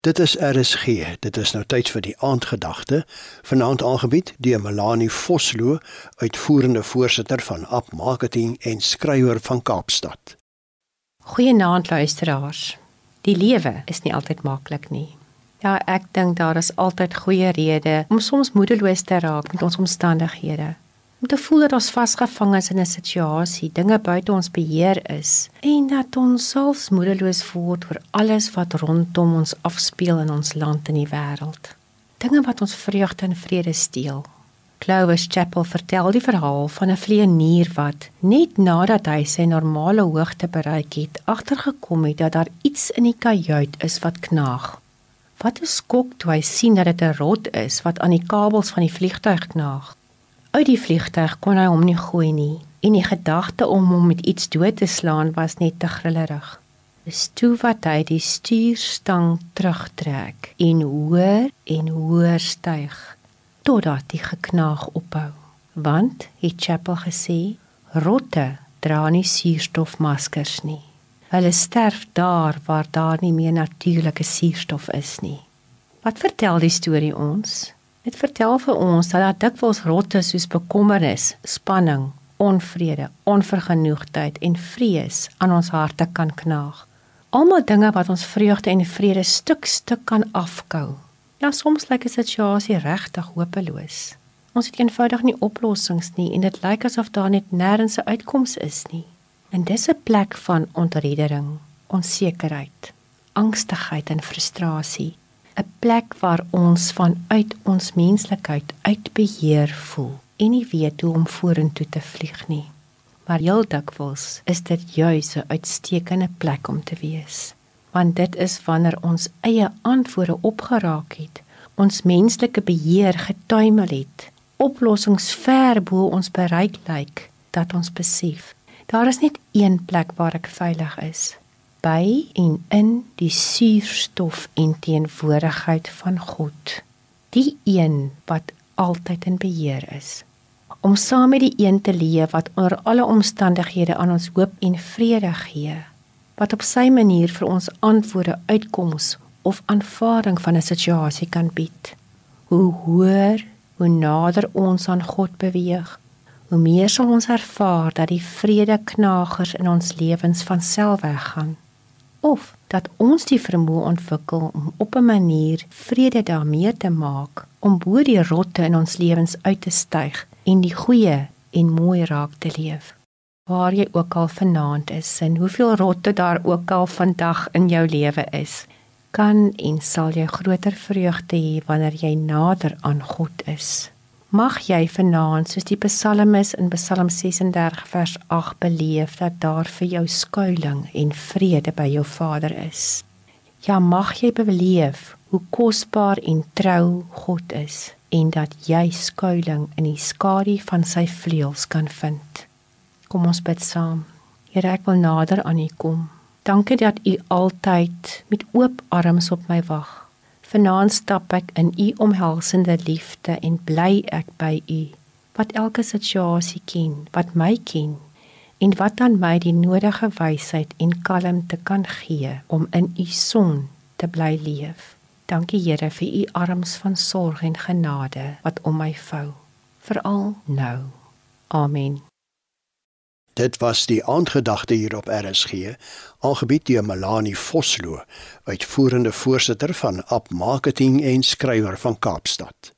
Dit is RSG. Dit is nou tyd vir die aandgedagte. Vanaand aangebied deur Melanie Vosloo, uitvoerende voorsitter van App Marketing en skrywer van Kaapstad. Goeienaand luisteraars. Die lewe is nie altyd maklik nie. Ja, ek dink daar is altyd goeie redes om soms moedeloos te raak met ons omstandighede om te voel dat ons vasgevang is in 'n situasie, dinge buite ons beheer is en dat ons selfs moedeloos word oor alles wat rondom ons afspeel in ons land en die wêreld. Dinge wat ons vreugde en vrede steel. Clovis Chapel vertel die verhaal van 'n vleienier wat net nadat hy sy normale hoogte bereik het, agtergekom het dat daar iets in die kajuit is wat knaag. Wat 'n skok toe hy sien dat dit 'n rot is wat aan die kabels van die vliegtuig knaag. Uit die vliegtuig kon hy hom nie gooi nie en die gedagte om hom met iets dood te slaan was net te grillerig. Dis toe wat hy die stuurstang terugtrek en hoër en hoër styg totdat die geknaag ophou. Want het Chapel gesê, rotte dra nie suurstofmaskers nie. Hulle sterf daar waar daar nie meer natuurlike suurstof is nie. Wat vertel die storie ons? Dit vertel vir ons dat daar dikwels rotte soos bekommernis, spanning, onvrede, onvergenoegdheid en vrees aan ons harte kan knaag. Almal dinge wat ons vreugde en vrede stuk stuk kan afkou. Ja, soms lyk 'n situasie regtig hopeloos. Ons het eenvoudig nie oplossings nie en dit lyk asof daar net nêrens 'n uitkoms is nie. En dis 'n plek van ontreddering, onsekerheid, angstigheid en frustrasie. 'n plek waar ons vanuit ons menslikheid uitbeheer voel en nie weet hoe om vorentoe te vlieg nie. Maar heel dikwels is dit juis 'n uitstekende plek om te wees. Want dit is wanneer ons eie antwoorde opgeraak het, ons menslike beheer getuimel het, oplossings ver bo ons bereik lyk, dat ons besef daar is net een plek waar ek veilig is by en in die suurstof en teenwoordigheid van God. Die een wat altyd in beheer is. Om saam met die een te leef wat onder alle omstandighede aan ons hoop en vrede gee, wat op sy manier vir ons antwoorde uitkoms of aanvaarding van 'n situasie kan bied. Hoe hoër, hoe nader ons aan God beweeg, hoe meer sal ons ervaar dat die vrede knagers in ons lewens van self weggaan of dat ons die vermoë ontwikkel om op 'n manier vrede daarmee te maak om bo die rotte in ons lewens uit te styg en die goeie en mooi raak te leef. Waar jy ook al vanaand is en hoeveel rotte daar ook al vandag in jou lewe is, kan en sal jy groter vreugde hê wanneer jy nader aan God is. Mag jy vanaand soos die psalmis in Psalm 36 vers 8 beleef dat daar vir jou skuilings en vrede by jou Vader is. Ja, mag jy beleef hoe kosbaar en trou God is en dat jy skuilings in die skadu van sy vleuels kan vind. Kom ons bid saam. Here, ek wil nader aan U kom. Dankie dat U altyd met oop arms op my wag. Vanaand stap ek in u omhelsende liefde en bly ek by u wat elke situasie ken, wat my ken en wat aan my die nodige wysheid en kalmte kan gee om in u son te bly leef. Dankie Here vir u arms van sorg en genade wat om my vou, veral nou. Amen. Dit was die aandgedagte hier op RSG, aangebied deur Melanie Vosloo, uitvoerende voorsitter van App Marketing en skrywer van Kaapstad.